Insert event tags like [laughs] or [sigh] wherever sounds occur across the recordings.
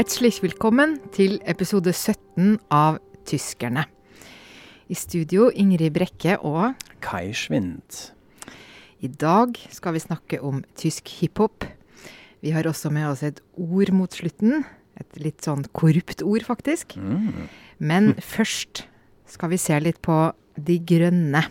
Herzlich willkommen til episode 17 av Tyskerne. I studio Ingrid Brekke og Kai Schwind. I dag skal vi snakke om tysk hiphop. Vi har også med oss et ord mot slutten. Et litt sånn korrupt ord, faktisk. Mm. Men [laughs] først skal vi se litt på De Grønne.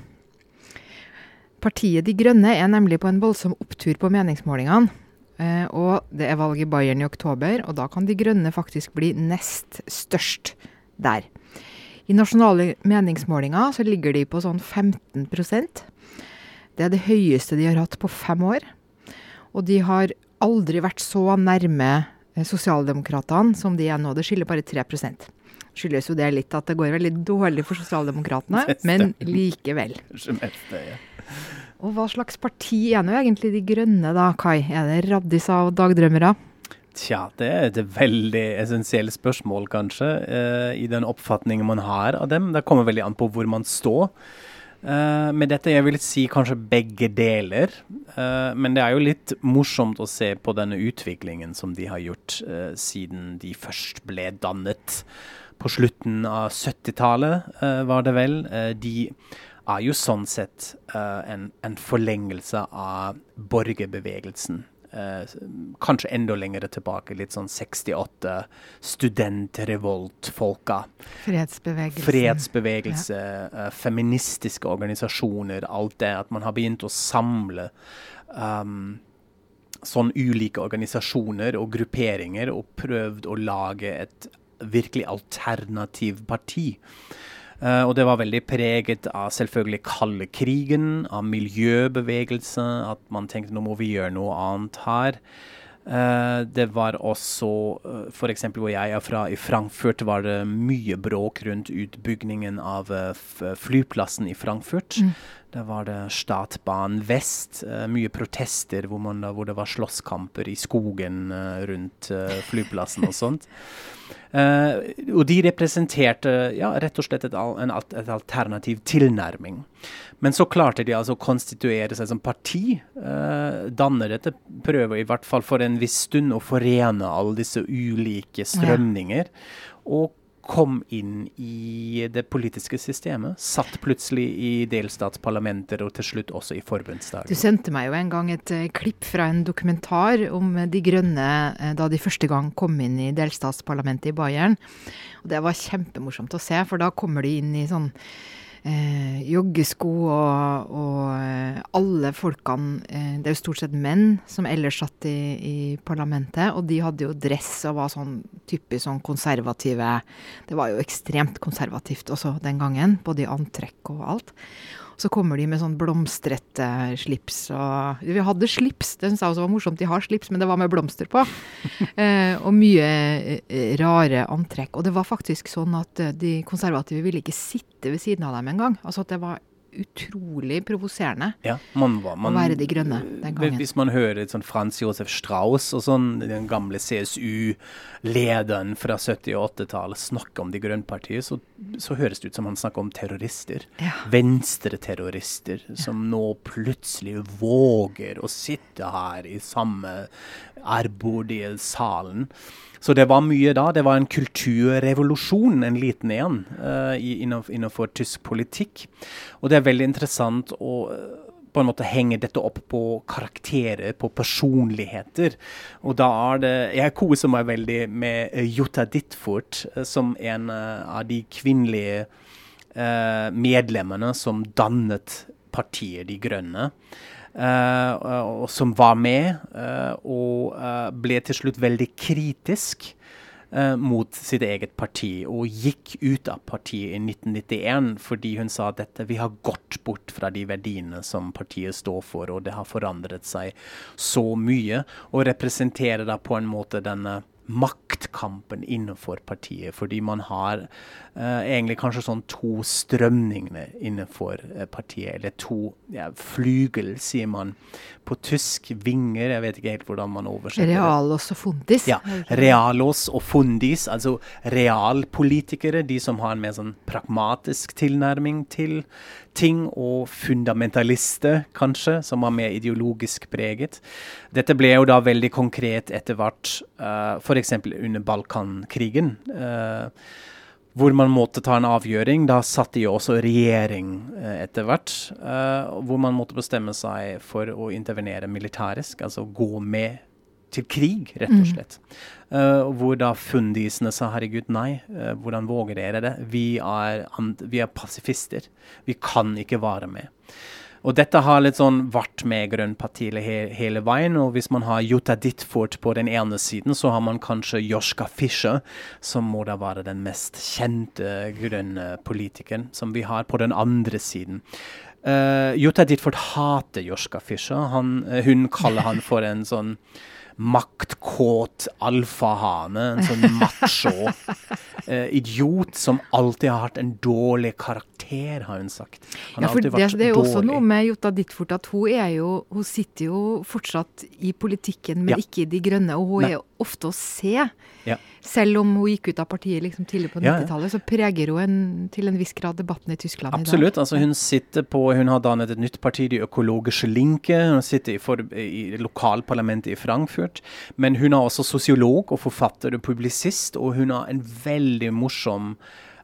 Partiet De Grønne er nemlig på en voldsom opptur på meningsmålingene. Eh, og det er valg i Bayern i oktober, og da kan De Grønne faktisk bli nest størst der. I nasjonale meningsmålinger så ligger de på sånn 15% Det er det høyeste de har hatt på fem år. Og de har aldri vært så nærme eh, sosialdemokratene som de er nå. Det skiller bare 3% skyldes jo det litt at det går veldig dårlig for sosialdemokratene, men likevel. Og hva slags parti er nå egentlig De Grønne da, Kai? Er det raddiser og dagdrømmere? Tja, det er et veldig essensielt spørsmål, kanskje, eh, i den oppfatningen man har av dem. Det kommer veldig an på hvor man står. Eh, med dette jeg vil si kanskje begge deler. Eh, men det er jo litt morsomt å se på denne utviklingen som de har gjort eh, siden de først ble dannet. På slutten av 70-tallet, eh, var det vel. Eh, de er jo sånn sett uh, en, en forlengelse av borgerbevegelsen. Uh, kanskje enda lenger tilbake, litt sånn 68, studentrevolt-folka. Fredsbevegelsen. Fredsbevegelse, eh, feministiske organisasjoner, alt det. At man har begynt å samle um, sånn ulike organisasjoner og grupperinger og prøvd å lage et virkelig alternativ parti. Eh, og det var veldig preget av selvfølgelig kaldkrigen, av miljøbevegelse, at man tenkte nå må vi gjøre noe annet her. Eh, det var også, uh, f.eks. hvor jeg er fra, i Frankfurt, var det mye bråk rundt utbyggingen av eh, flyplassen i Frankfurt. Der var det Statbanen Vest. eh, mye protester hvor, man, da- hvor det var slåsskamper i skogen eh, rundt eh, flyplassen og sånt. [laughs] Og de representerte ja, rett og slett et, en et alternativ tilnærming. Men så klarte de altså å konstituere seg som parti. Danne dette, prøve i hvert fall for en viss stund å forene alle disse ulike strømninger. Og kom inn i det politiske systemet. Satt plutselig i delstatsparlamenter og til slutt også i forbundsdagen. Du sendte meg jo en gang et eh, klipp fra en dokumentar om eh, De Grønne eh, da de første gang kom inn i delstatsparlamentet i Bayern. Og det var kjempemorsomt å se, for da kommer de inn i sånn eh, joggesko og, og eh, alle folkene eh, Det er jo stort sett menn som ellers satt i, i parlamentet, og de hadde jo dress og var sånn typisk sånn konservative Det var jo ekstremt konservativt også den gangen, både i antrekk og alt. Så kommer de med sånn blomstrete slips og Vi hadde slips, det syns jeg også var morsomt. De har slips, men det var med blomster på. [laughs] Eh, og mye eh, rare antrekk. Og det var faktisk sånn at eh, de konservative ville ikke sitte ved siden av dem engang. Altså at det var utrolig provoserende Ja, man var, man, å være De Grønne den gangen. Hvis man hører sånn Frans Josef Strauss og sånn, den gamle CSU-lederen fra 70- og 80-tallet snakke om De Grønne-partiet, så, så høres det ut som han snakker om terrorister. Ja. Venstreterrorister som nå plutselig våger å sitte her i samme ærbådige salen. Så det var mye da. Det var en kulturrevolusjon, en liten en, uh, innenfor, innenfor tysk politikk. Og det er veldig interessant å eh, på en måte henge dette opp på karakterer, på personligheter. Og da er det Jeg koser meg veldig med eh, Jutta Dittfurt eh, som en eh, av de kvinnelige uh, medlemmene som dannet partiet De Grønne. Og som var med, uh, og uh, ble til slutt veldig kritisk mot sitt eget parti, og gikk ut av partiet i 1991 fordi hun sa at dette, vi har gått bort fra de verdiene som partiet står for, og det har forandret seg så mye, og representerer da på en måte denne maktkampen innenfor partiet, fordi man har eh, egentlig kanskje sånn to strømninger innenfor eh, partiet, eller to ja, flygel, sier man på tysk, vinger, jeg vet ikke helt hvordan man oversetter det. Realos og Fundis. Ja. Realos og fundis, altså realpolitikere, de som har en mer sånn pragmatisk tilnærming til ting, og fundamentalister, kanskje, som er mer ideologisk preget. Dette ble jo da veldig konkret etter hvert uh, f.eks. under Balkankrigen. Eh, hvor man måtte ta en avgjøring. Da satt de jo også regjering eh, etter hvert. Eh, hvor man måtte bestemme seg for å intervenere militærisk, altså gå med til krig, rett og mm. slett. Mm. Uh, hvor da fundisene sa herregud, nei, uh, hvordan våger dere det? Vi er, vi er pasifister. Vi kan ikke være med. Og dette har litt sånn vært med Grønnpartiet he hele veien. Og hvis man har Jutta Ditford på den ene siden, så har man kanskje Joschka Fischer, som må da være den mest kjente grønne politikeren som vi har, på den andre siden. Uh, Jutta Ditford hater Joschka Fischer. Han, uh, hun kaller han for en sånn maktkåt alfahane, en sånn macho [laughs] eh, idiot som alltid har hatt en dårlig karakter, har hun sagt. Han ja, for det, det, er jo også noe med Jota Dittfort at hun, jo, hun sitter jo fortsatt i politikken, men ja. ikke i De Grønne. Og hun Nei. er ofte å se. Ja. Selv om hun gikk ut av partiet liksom tidlig på 90-tallet, så preger hun en, til en viss grad debatten i Tyskland Absolutt. i dag. Absolutt. Altså hun sitter på, hun har dannet et nytt parti, De økologiske linke. Hun sitter i, for, i lokalparlamentet i Frankfurt. Men hun er også sosiolog og forfatter og publisist, og hun har en veldig morsom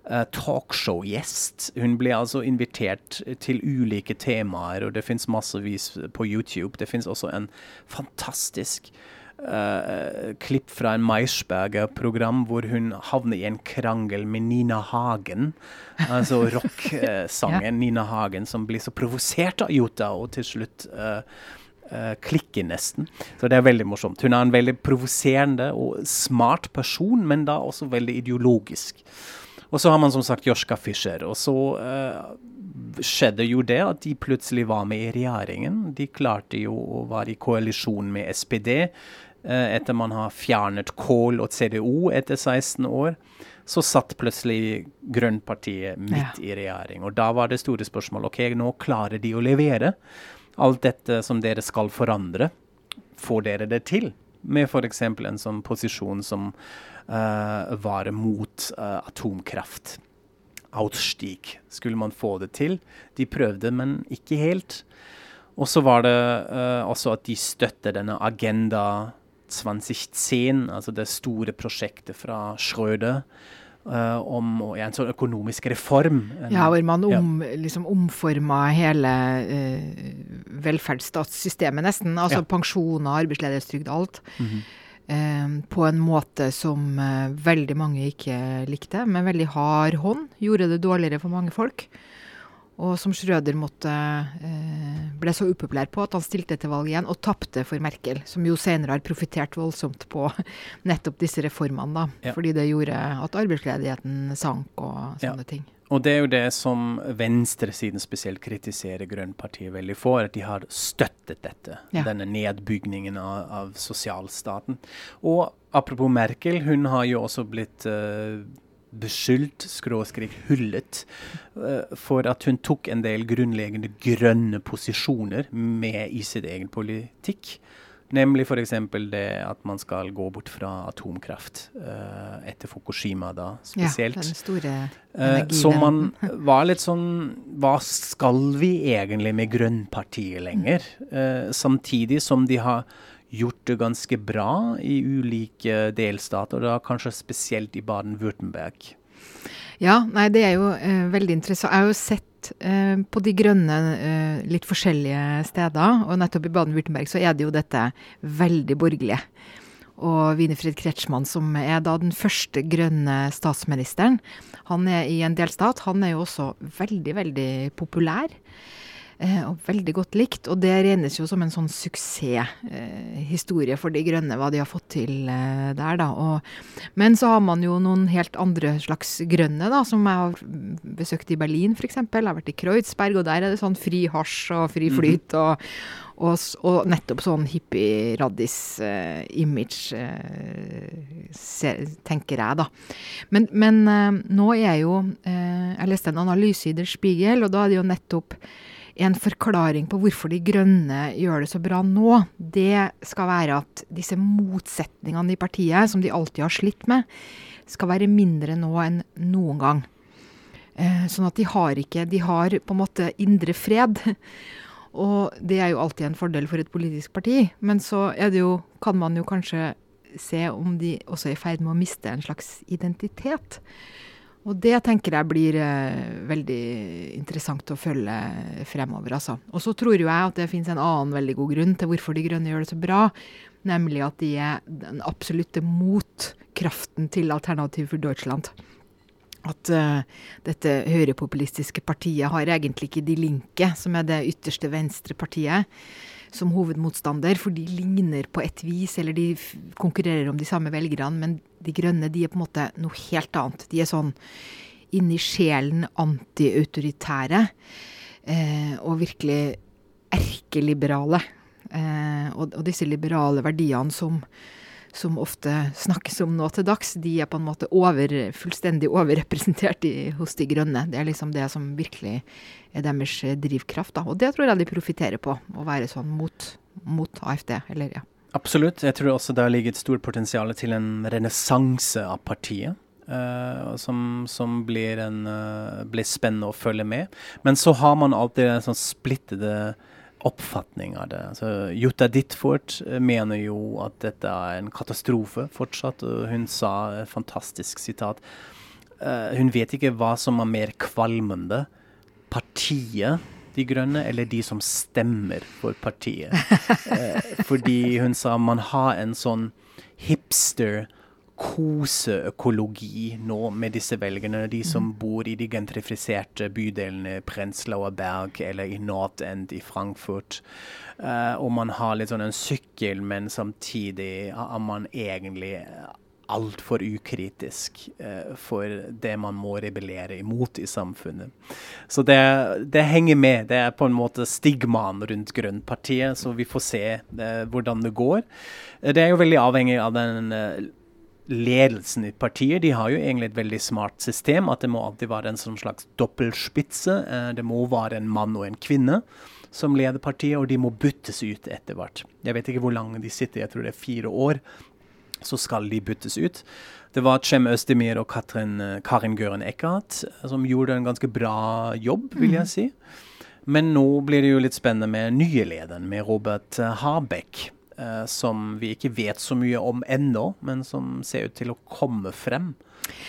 uh, talkshow-gjest. Hun ble altså invitert til ulike temaer, og det fins massevis på YouTube. Det fins også en fantastisk Uh, klipp fra en Maischberger-program hvor hun havner i en krangel med Nina Hagen. Altså rock-sangen [laughs] ja. Nina Hagen, som blir så provosert av Jota, og til slutt uh, uh, klikker nesten. Så det er veldig morsomt. Hun er en veldig provoserende og smart person, men da også veldig ideologisk. Og så har man som sagt Joschka Fischer. Og så skjedde jo det at de plutselig var med i regjeringen. De klarte jo å være i koalisjon med SPD uh, etter man har fjernet Kohl og CDO etter 16 år, så satt plutselig Grønnpartiet midt ja. i regjering. Og da var det store spørsmål ok, nå klarer de å levere. Alt dette som dere skal forandre, får dere det til? Med f.eks. en sånn posisjon som uh, var mot uh, atomkraft. Outstieg. Skulle man få det til? De prøvde, men ikke helt. Og så var det uh, også at de støtter denne agenda 2010, altså det store prosjektet fra Schrøder. Uh, om ja, en sånn økonomisk reform. ja, hvor man om, ja. liksom omforma hele uh, velferdsstatssystemet, nesten. Altså ja. pensjoner, arbeidsledighetstrygd, alt. Mm -hmm. uh, på en måte som veldig mange ikke likte, med veldig hard hånd. Gjorde det dårligere for mange folk og som Schrøder måtte, eh, ble så upopulær på at han stilte til valg igjen og tapte for Merkel, som jo senere har profitert voldsomt på [laughs] nettopp disse reformene. da, ja. Fordi det gjorde at arbeidsledigheten sank og sånne ja. ting. Og det er jo det som venstresiden spesielt kritiserer Grønnpartiet veldig for, at de har støttet dette. Ja. Denne nedbygningen av, av sosialstaten. Og apropos Merkel, hun har jo også blitt uh, beskyldt, skråskrik hullet, uh, for at hun tok en del grunnleggende grønne posisjoner med i sin egen politikk. Nemlig f.eks. det at man skal gå bort fra atomkraft uh, etter Fukushima, da spesielt. Ja, den store uh, så man [laughs] var litt sånn Hva skal vi egentlig med Grønnpartiet lenger? Uh, samtidig som de har gjort det ganske bra i ulike delstater, da kanskje spesielt i Baden-Würtemberg. Ja, nei, det er jo eh, veldig interessant. Jeg har jo sett eh, på De grønne eh, litt forskjellige steder, og nettopp i Baden-Würtemberg så er det jo dette veldig borgerlige. Og Winifred Kretschmann, som er da den første grønne statsministeren, han er i en delstat. Han er jo også veldig, veldig populær. Eh, og veldig godt likt. Og det regnes jo som en sånn suksesshistorie eh, for De grønne, hva de har fått til eh, der, da. Og, men så har man jo noen helt andre slags grønne, da, som jeg har besøkt i Berlin f.eks. Jeg har vært i Kreuzberg, og der er det sånn fri hasj og fri mhm. flyt. og og, og, nettopp sånn hippie-raddis-image, tenker jeg, da. Men, men nå er jo Jeg leste en analyse i Der Spiegel, og da er det jo nettopp en forklaring på hvorfor De grønne gjør det så bra nå, det skal være at disse motsetningene i partiet, som de alltid har slitt med, skal være mindre nå enn noen gang. Eh, sånn at de har ikke De har på en måte indre fred. [laughs] Og det er jo alltid en fordel for et politisk parti. Men så jo, kan man jo kanskje se om de også er i ferd med å miste en slags identitet. Og det tenker jeg blir eh, veldig interessant å følge fremover, altså. Og så tror jo jeg at det finnes en annen veldig god grunn til hvorfor De Grønne gjør det så bra. Nemlig at de er den absolutte motkraften til Alternativ for Deutschland. At uh, dette høyrepopulistiske partiet har egentlig ikke De Linke, som er det ytterste venstre partiet, som hovedmotstander, for de ligner på et vis, eller de konkurrerer om de samme velgerne, men De Grønne de er på en måte noe helt annet. De er sånn inni sjelen antiautoritære, eh, og virkelig erkeliberale. Eh, og, og, disse liberale verdiene som, som, ofte snakkes om nå til dags, de er på en måte over, fullstendig overrepresentert i, hos De Grønne. Det er liksom det som virkelig er deres drivkraft. Da. Og det tror jeg de profitterer på, å være sånn mot, mot AFD. eller ja. Absolutt. Jeg tror også det har ligget et stort potensial til en renessanse av partiet. Uh, som, som blir, en, uh, blir, spennende å følge med. Men så har man alltid en sånn splittede oppfatning av det. Altså, Jutta Ditford eh, mener jo at dette er en katastrofe fortsatt. og Hun sa et fantastisk sitat. Uh, hun vet ikke hva som er mer kvalmende. Partiet De Grønne eller de som stemmer for partiet. Uh, [laughs] fordi hun sa man har en sånn hipster koseøkologi nå med disse velgerne. De som mm. bor i de gentrifiserte bydelene Prenzlauer Berg eller i North End i Frankfurt. Uh, og man har litt sånn en sykkel, men samtidig er man egentlig altfor ukritisk uh, for det man må rebellere imot i samfunnet. Så det, det, henger med. Det er på en måte stigmaen rundt Grønnpartiet, så vi får se uh, hvordan det går. det er jo veldig avhengig av den ledelsen i partiet de har jo egentlig et veldig smart system. At det må alltid være en sånn slags dobbeltspitse. Eh, det må være en mann og en kvinne som leder partiet, og de må byttes ut etter hvert. Jeg vet ikke hvor lange de sitter, jeg tror det er fire år. Så skal de byttes ut. Det var Cem Özdemir og Katrin, eh, Karin Gøren Eckhardt eh, som gjorde en ganske bra jobb, vil jeg mhm. si. Men nå blir det jo litt spennende med nye lederen, med Robert Habeck eh, som vi ikke vet så mye om ennå, men som ser ut til å komme frem.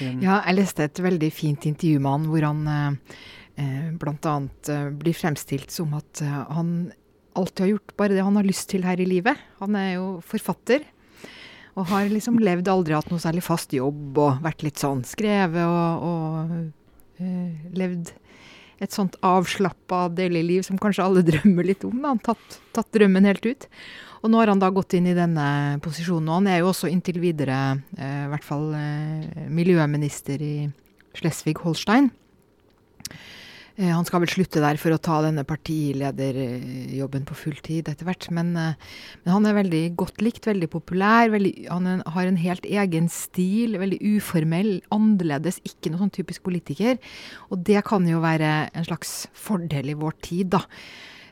Ja, jeg leste et veldig fint intervju med han hvor han eh, eh bl.a. Eh, blir fremstilt som at eh, han alltid har gjort bare det han har lyst til her i livet. Han er jo forfatter. Og har liksom levd aldri hatt noe særlig fast jobb og vært litt sånn skrevet og, og øh, levd et sånt avslappa liv som kanskje alle [laughs] drømmer litt om. Han har tatt, tatt drømmen helt ut. Og nå har han da gått inn i denne posisjonen. Og han er jo også inntil videre, eh, i hvert fall eh, miljøminister i Slesvig-Holstein. Eh, han skal vel slutte der for å ta denne partilederjobben på full tid etter hvert. Men, men, han er veldig godt likt, veldig populær. Veldig, han har en helt egen stil. Veldig uformell, annerledes. Ikke noe sånn typisk politiker. Og det kan jo være en slags fordel i vår tid, da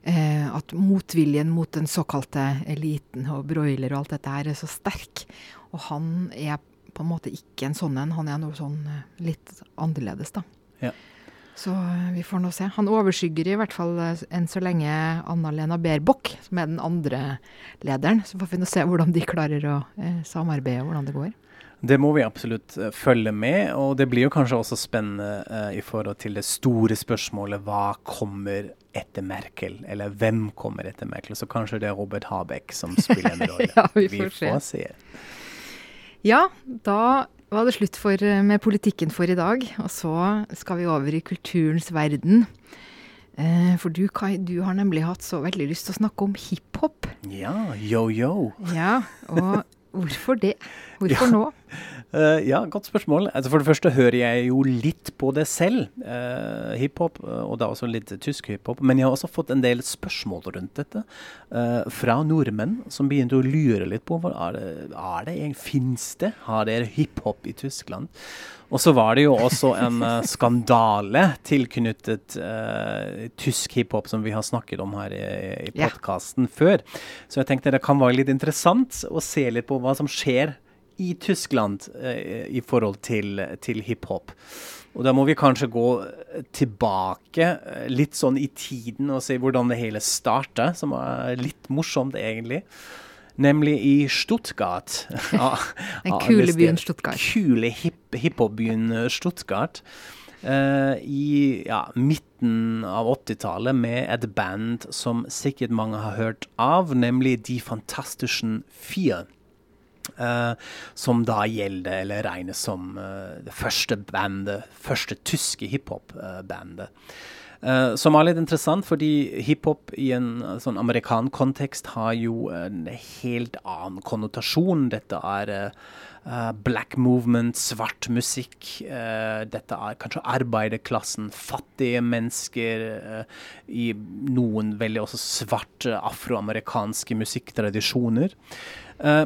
eh, at motviljen mot den såkalte eliten og broiler og alt dette her er så sterk. Og han er på en måte ikke en sånn en. Han er noe sånn eh, litt annerledes, da. Ja. Så eh, vi får nå se. Han overskygger i hvert fall eh, enn så lenge Anna-Lena Baerbock, som er den andre lederen. Så får vi nå se hvordan de klarer å eh, samarbeide, hvordan det går. Det må vi absolutt uh, følge med, og det blir jo kanskje også spennende uh, i forhold til det store spørsmålet hva kommer etter Merkel, eller hvem kommer etter Merkel? Så kanskje det er Robert Habeck som spiller en [laughs] rolle. ja, vi får, vi får se. Ja, da var det slutt for, eh, med politikken for i dag. Og så skal vi over i kulturens verden. Eh, for du, Kai, du har nemlig hatt så veldig lyst til å snakke om hiphop. Ja, yo-yo. Ja, og Hvorfor det? Hvorfor ja. nå? Uh, [laughs] ja, godt spørsmål. Altså for det første hører jeg jo litt på det selv, uh, hiphop, uh, og da også litt tysk hiphop. Men jeg har også fått en del spørsmål rundt dette uh, fra nordmenn som begynte å lure litt på hva er det, er det Fins det? Har dere hiphop i Tyskland? Og så var det jo også en uh, skandale tilknyttet uh, tysk hiphop, som vi har snakket om her i, i podkasten yeah. før. Så jeg tenkte det kan være litt interessant å se litt på hva som skjer i Tyskland uh, i forhold til, til hiphop. Og da må vi kanskje gå tilbake litt sånn i tiden og se hvordan det hele starta, som er litt morsomt, egentlig. Nemlig i Stuttgart. [laughs] [laughs] Den kule byen Stuttgart. Kule hiphop-byen Stuttgart. Uh, I ja, midten av 80-tallet med et band som sikkert mange har hørt av, nemlig De Fantastischen Fire. Uh, som da gjelder, eller regnes som uh, det første bandet, første tyske hiphop-bandet. Uh, som er litt interessant, fordi hiphop i en sånn amerikansk kontekst har jo en helt annen konnotasjon. Dette er uh, black movement, svart musikk. Uh, dette er kanskje arbeiderklassen, fattige mennesker. I noen veldig også svarte afroamerikanske musikktradisjoner.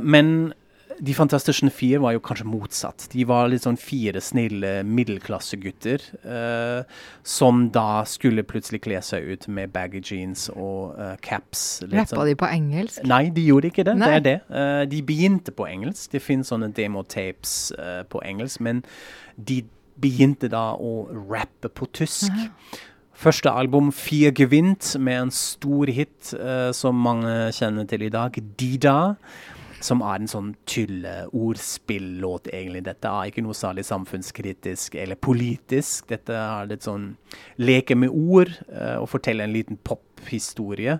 men de fantastiske fire var jo kanskje motsatt. De var litt sånn fire snille middelklassegutter uh, som da skulle plutselig kle seg ut med baggy jeans og uh, caps. Rappa sånn. de på engelsk? Nei, de gjorde ikke det. Nei. Det er det. Uh, de begynte på engelsk. Det finnes sånne demotapes uh, på engelsk, men de begynte da å rappe på tysk. Aha. Første album, 'Vier Gewint', med en stor hit som mange kjenner til i dag, 'Dida' som er en sånn tulle-ordspillåt, egentlig. Dette er ikke noe særlig samfunnskritisk eller politisk. Dette er litt sånn leke med ord uh, og fortelle en liten pophistorie.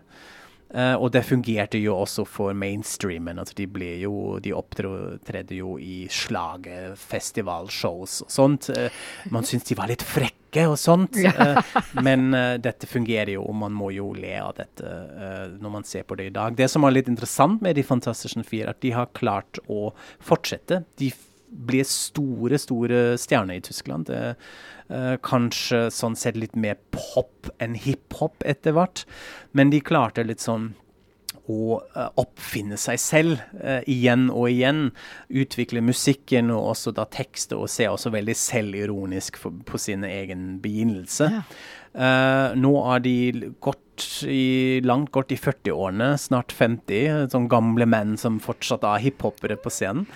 Uh, og det fungerte jo også for mainstreamen. Altså de ble jo De opptredde jo i slagerfestivalshows og sånt. Uh, man syntes de var litt frekke og sånt. Uh, men dette fungerer jo, og man må jo le av dette når man ser på det i dag. Det som er litt interessant med De fantastiske fire, at de har klart å fortsette. De ble store, store stjerner i Tyskland. Det, Uh, kanskje sånn sett litt mer pop enn hiphop etter hvert. Men de klarte litt sånn å uh, oppfinne seg selv eh, igjen og igjen. Utvikle musikken og også da tekster, og se også veldig selvironisk for, på sin egen begynnelse. Ja. nå er de godt i, langt godt i 40-årene, snart 50. Sånn gamle menn som fortsatt er hiphopere på scenen.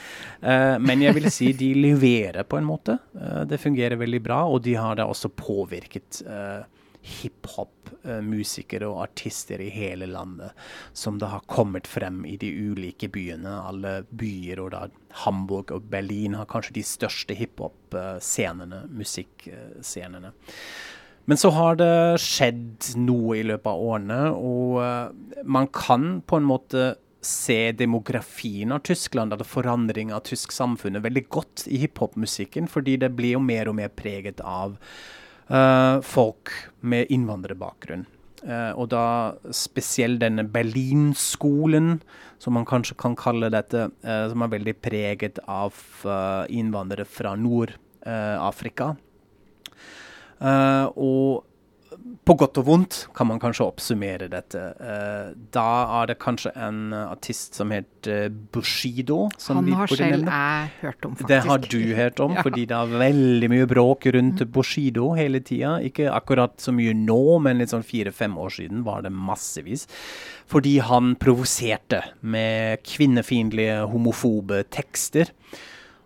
Eh, men jeg vil si de leverer på en måte. Uh, det fungerer veldig bra, og de har da også påvirket uh, hiphop-musikere og artister i hele landet, som da har kommet frem i de ulike byene. Alle byer, og da Hamburg og Berlin har kanskje de største hiphop-scenene, musikkscenene. Men så har det skjedd noe i løpet av årene, og uh, man kan på en måte se demografien av Tyskland, eller forandring av tysk samfunnet, veldig godt i hiphop-musikken, fordi det blir jo mer og mer preget av folk med innvandrerbakgrunn. Uh, og da spesielt denne Berlinskolen, som man kanskje kan kalle dette, som er veldig preget av innvandrere fra Nord-Afrika. Og på godt og vondt kan man kanskje oppsummere dette. Uh, da er det kanskje en artist som heter Bushido. Som Han har selv jeg hørt om, faktisk. Det har du hørt om, [laughs] ja. fordi det er veldig mye bråk rundt mm. Bushido hele tida. Ikke akkurat så mye nå, men litt sånn fire-fem år siden var det massevis. Fordi han provoserte med kvinnefiendtlige, homofobe tekster.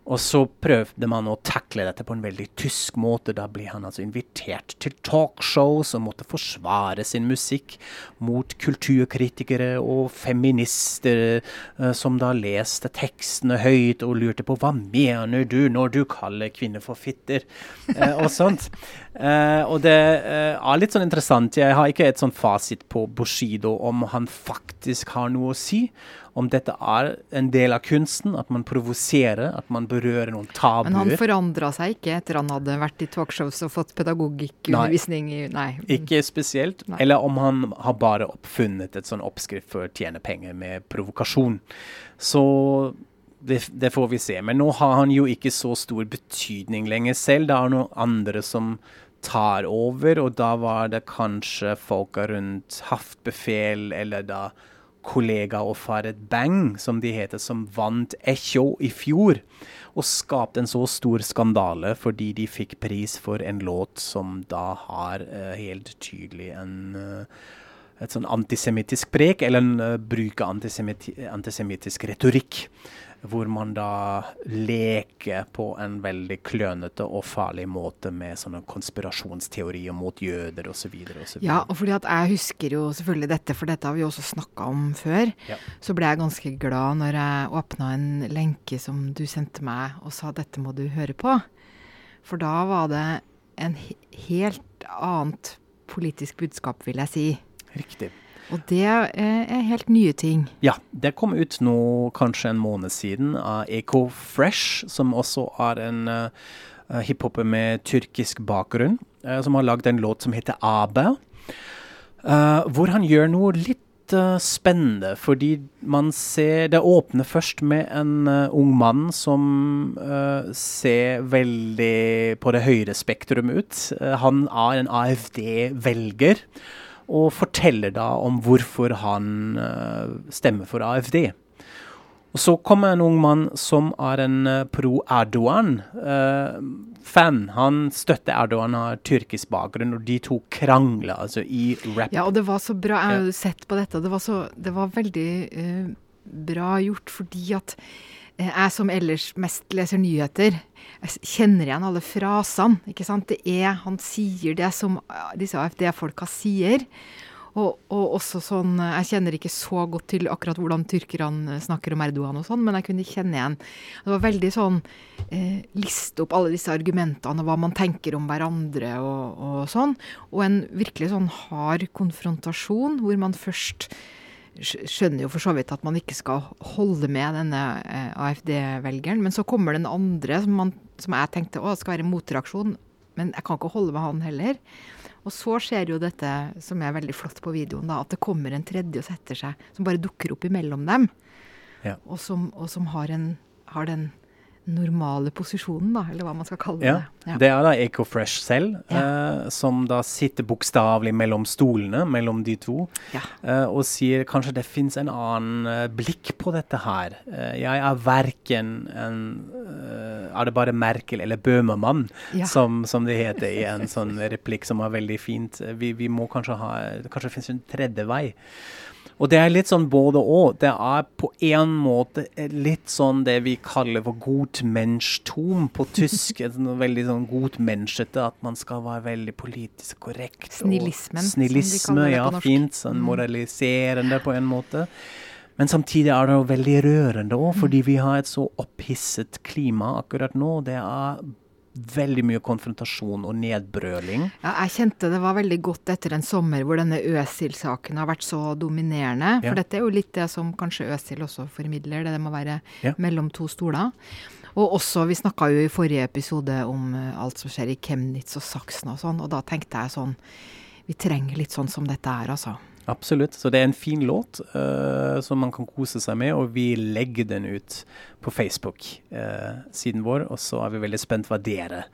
Og så prøvde man å takle dette på en veldig tysk måte. Da ble han altså invitert til talkshows og måtte forsvare sin musikk mot kulturkritikere og feminister uh, som da leste tekstene høyt og lurte på hva mener du når du kaller kvinner for fitter, uh, og sånt. Uh, og det er litt sånn interessant. Jeg har ikke et sånn fasit på Bushido om han faktisk har noe å si om dette er en del av kunsten, at man provoserer, at man berører noen tabuer. Men han forandra seg ikke etter han hadde vært i talkshows og fått pedagogikkundervisning Nei. Nei. Ikke spesielt. Nei. Eller om han har bare oppfunnet et sånn oppskrift for å tjene penger med provokasjon. Så det, det, får vi se. Men nå har han jo ikke så stor betydning lenger selv. Det er noen andre som tar over, og da var det kanskje folka rundt Haftbefel eller da kollega og Faret Bang, som de heter, som vant Echo i fjor. Og skapte en så stor skandale fordi de fikk pris for en låt som da har uh, helt tydelig en uh, et sånn antisemittisk prek, eller uh, bruke antisemittisk retorikk hvor man da leker på en veldig klønete og farlig måte med sånne konspirasjonsteorier mot jøder osv. Ja, og fordi at jeg husker jo selvfølgelig dette, for dette har vi jo også snakka om før. Ja. Så ble jeg ganske glad når jeg åpna en lenke som du sendte meg og sa dette må du høre på. For da var det en helt annet politisk budskap, vil jeg si. Riktig. Og det er helt nye ting. Ja, det kom ut nå kanskje en måned siden av Eco Fresh, som også er en uh, hiphoper med tyrkisk bakgrunn, uh, som har lagd en låt som heter Abe. Uh, hvor han gjør noe litt uh, spennende, fordi man ser Det åpner først med en uh, ung mann som uh, ser veldig på det høyre spektrum ut. han er en AFD-velger og forteller da om hvorfor han uh, stemmer for AFD. Og Så kommer en ung mann som er en pro-Erdogan-fan. Uh, han støtter Erdogan, har tyrkisk bakgrunn, og de to krangler altså i rap. Ja, og det var så bra. Jeg har jo sett på dette. Det var, så, det var veldig bra gjort, fordi at jeg som ellers mest leser nyheter, jeg kjenner igjen alle frasene. ikke sant? Det er, Han sier det som disse AFD-folka sier. Og, og, også sånn Jeg kjenner ikke så godt til akkurat hvordan tyrkerne snakker om Erdogan og sånn, men jeg kunne kjenne igjen Det var veldig sånn eh, Liste opp alle disse argumentene og hva man tenker om hverandre og, og sånn. Og en virkelig sånn hard konfrontasjon hvor man først skjønner jo for så vidt at man ikke skal holde med denne eh, AFD-velgeren. Men så kommer den andre som, man, som jeg tenkte å, skal være motreaksjon. Men jeg kan ikke holde med han heller. Og så skjer jo dette som er veldig flott på videoen, da, at det kommer en tredje og setter seg, som bare dukker opp imellom dem. Ja. Og, som, og som, har, en, har den normale posisjonen, da, eller hva man skal kalle det. Ja. Det er da EcoFresh selv, ja. eh, som da sitter bokstavelig mellom stolene, mellom de to, ja. eh, og sier kanskje det fins en annen eh, blikk på dette her. Eh, jeg er verken en eh, Er det bare Merkel eller Bøhmermann, som, som, det heter i en sånn replikk som er veldig fint. Vi, vi må kanskje ha Kanskje det fins en tredje vei. Og det er litt sånn både og. Det er på en måte litt sånn det vi kaller for gutmenschtum på tysk. Sånn veldig sånn gutmenschete, at man skal være veldig politisk korrekt. Snillismen. Snillisme, ja, fint. Sånn mm. moraliserende på en måte. Men samtidig er det jo veldig rørende òg, fordi vi har et så opphisset klima akkurat nå. Det er veldig mye konfrontasjon og nedbrøling. Ja, jeg kjente det var veldig godt etter en sommer hvor denne Øsil-saken har vært så dominerende. For ja. dette er jo litt det som kanskje Øsil også formidler, det, det må være ja. mellom to stoler. Og også, vi snakka jo i forrige episode om uh, alt som skjer i Chemnitz og Saksen og sånn, og da tenkte jeg sånn Vi trenger litt sånn som dette er, altså. Absolutt. Så det er en fin låt uh, som man kan kose seg med, og vi legger den ut på Facebook-siden uh, vår. Og så er vi veldig spent hva dere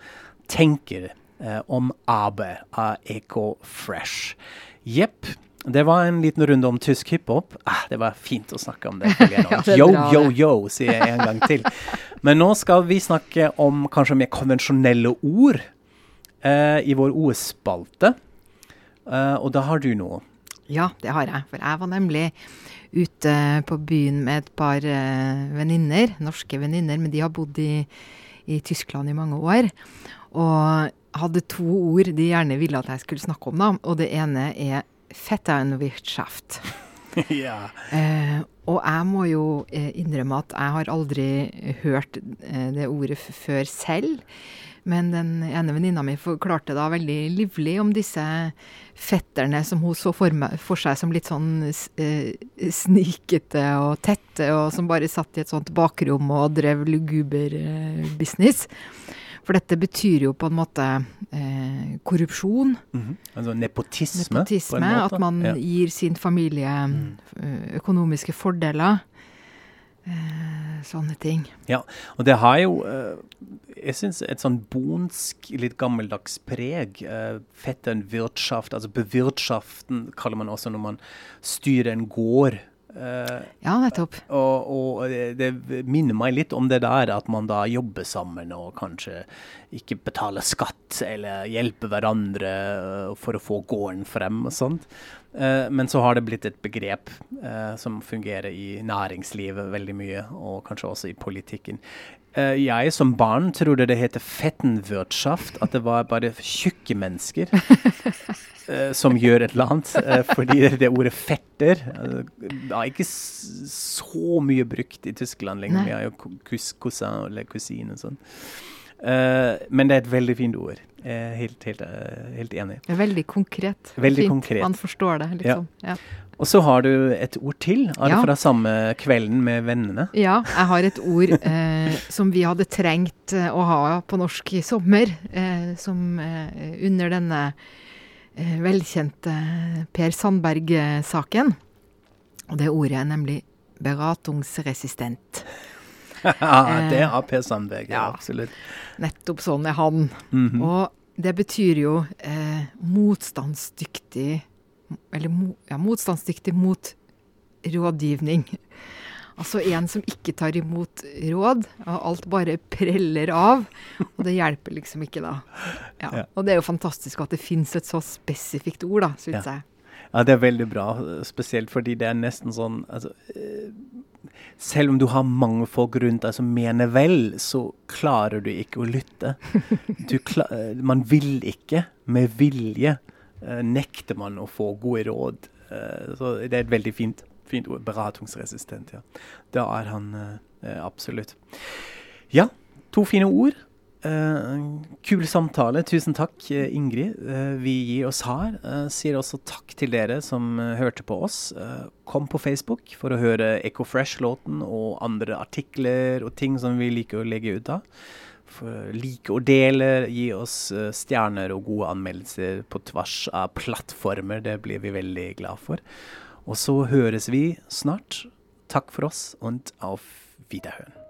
tenker uh, om AB av Eco Fresh. Jepp. Det var en liten runde om tysk hiphop. Ah, det var fint å snakke om det. [laughs] yo, yo, yo, sier jeg en gang til. Men nå skal vi snakke om kanskje mer konvensjonelle ord i vår OS-spalte. og da har du noe. Ja, det har jeg. For jeg var nemlig ute på byen med et par uh, venninner, norske venninner, men de har bodd i, i, Tyskland i mange år. Og hadde to ord de gjerne ville at jeg skulle snakke om, da. Og det ene er Vetternwirtschaft. [laughs] ja. Uh, og jeg må jo uh, innrømme at jeg har aldri hørt det ordet før selv. Men den ene venninna mi forklarte da veldig livlig om disse fetterne som hun så for, for seg som litt sånn eh, snikete og tette, og som bare satt i et sånt bakrom og drev luguber eh, business. For dette betyr jo på en måte eh, korrupsjon. Mm -hmm. Altså nepotisme? Nepotisme, At man ja. gir sin familie mm. Eh, økonomiske fordeler. Eh, sånne ting. Ja, og det har jo eh, jeg syns et sånn bonsk, litt gammeldags preg. Fetten Fettern wirtschaft, altså bewirtschaften kaller man også når man styrer en gård. Ja, nettopp. Og, og det, det, minner meg litt om det der at man da jobber sammen og kanskje ikke betaler skatt eller hjelper hverandre for å få gården frem og sånt. Uh, men så har det blitt et begrep uh, som fungerer i næringslivet veldig mye, og kanskje også i politikken. Uh, jeg som barn trodde det het fettenwirtschaft, at det var bare tjukke mennesker [laughs] som gjør et eller annet. fordi det ordet fetter er ikke så mye brukt i Tyskland lenger. Vi har jo cousin eller kusine og sånn. men det er et veldig fint ord. Helt, helt, helt, enig. Veldig konkret. Veldig Fint. konkret. Man forstår det, liksom. Ja. Ja. Og så har du et ord til. Det Ja. fra samme kvelden med vennene? Ja, jeg har et ord eh, som vi hadde trengt eh, å ha på norsk i sommer. Eh, som eh, under denne eh, velkjente Per Sandberg-saken. Og det ordet er nemlig beratungsresistent. [laughs] det har Per Sandberg, ja, absolutt. Nettopp sånn er han. Mhm. Og det betyr jo eh, motstandsdyktig Eller ja, motstandsdyktig mot rådgivning. Altså en som ikke tar imot råd, og alt bare preller av. Og det hjelper liksom ikke, da. Ja. Og det er jo fantastisk at det fins et så spesifikt ord, da, syns jeg. Ja, det er veldig bra, spesielt fordi det er nesten sånn altså, eh, Selv om du har mange folk rundt deg som mener vel, så klarer du ikke å lytte. Du kla eh, man vil ikke, med vilje, eh, nekter man å få gode råd. Eh, så det er et veldig fint, fint ord. Beratungsresistent, ja. Det er han eh, absolutt. Ja, to fine ord. Eh, kul samtale. Tusen takk, eh, Ingrid. Uh, vi gir oss her. Uh, sier også takk til dere som hørte på oss. Kom på Facebook for å høre Echo Fresh-låten og andre artikler og ting som vi liker å legge ut av. Like å dele, gi oss stjerner og gode anmeldelser på tvers av plattformer. Det blir vi veldig glad for. Og så høres vi snart. Takk for oss, og auf Wiederhören.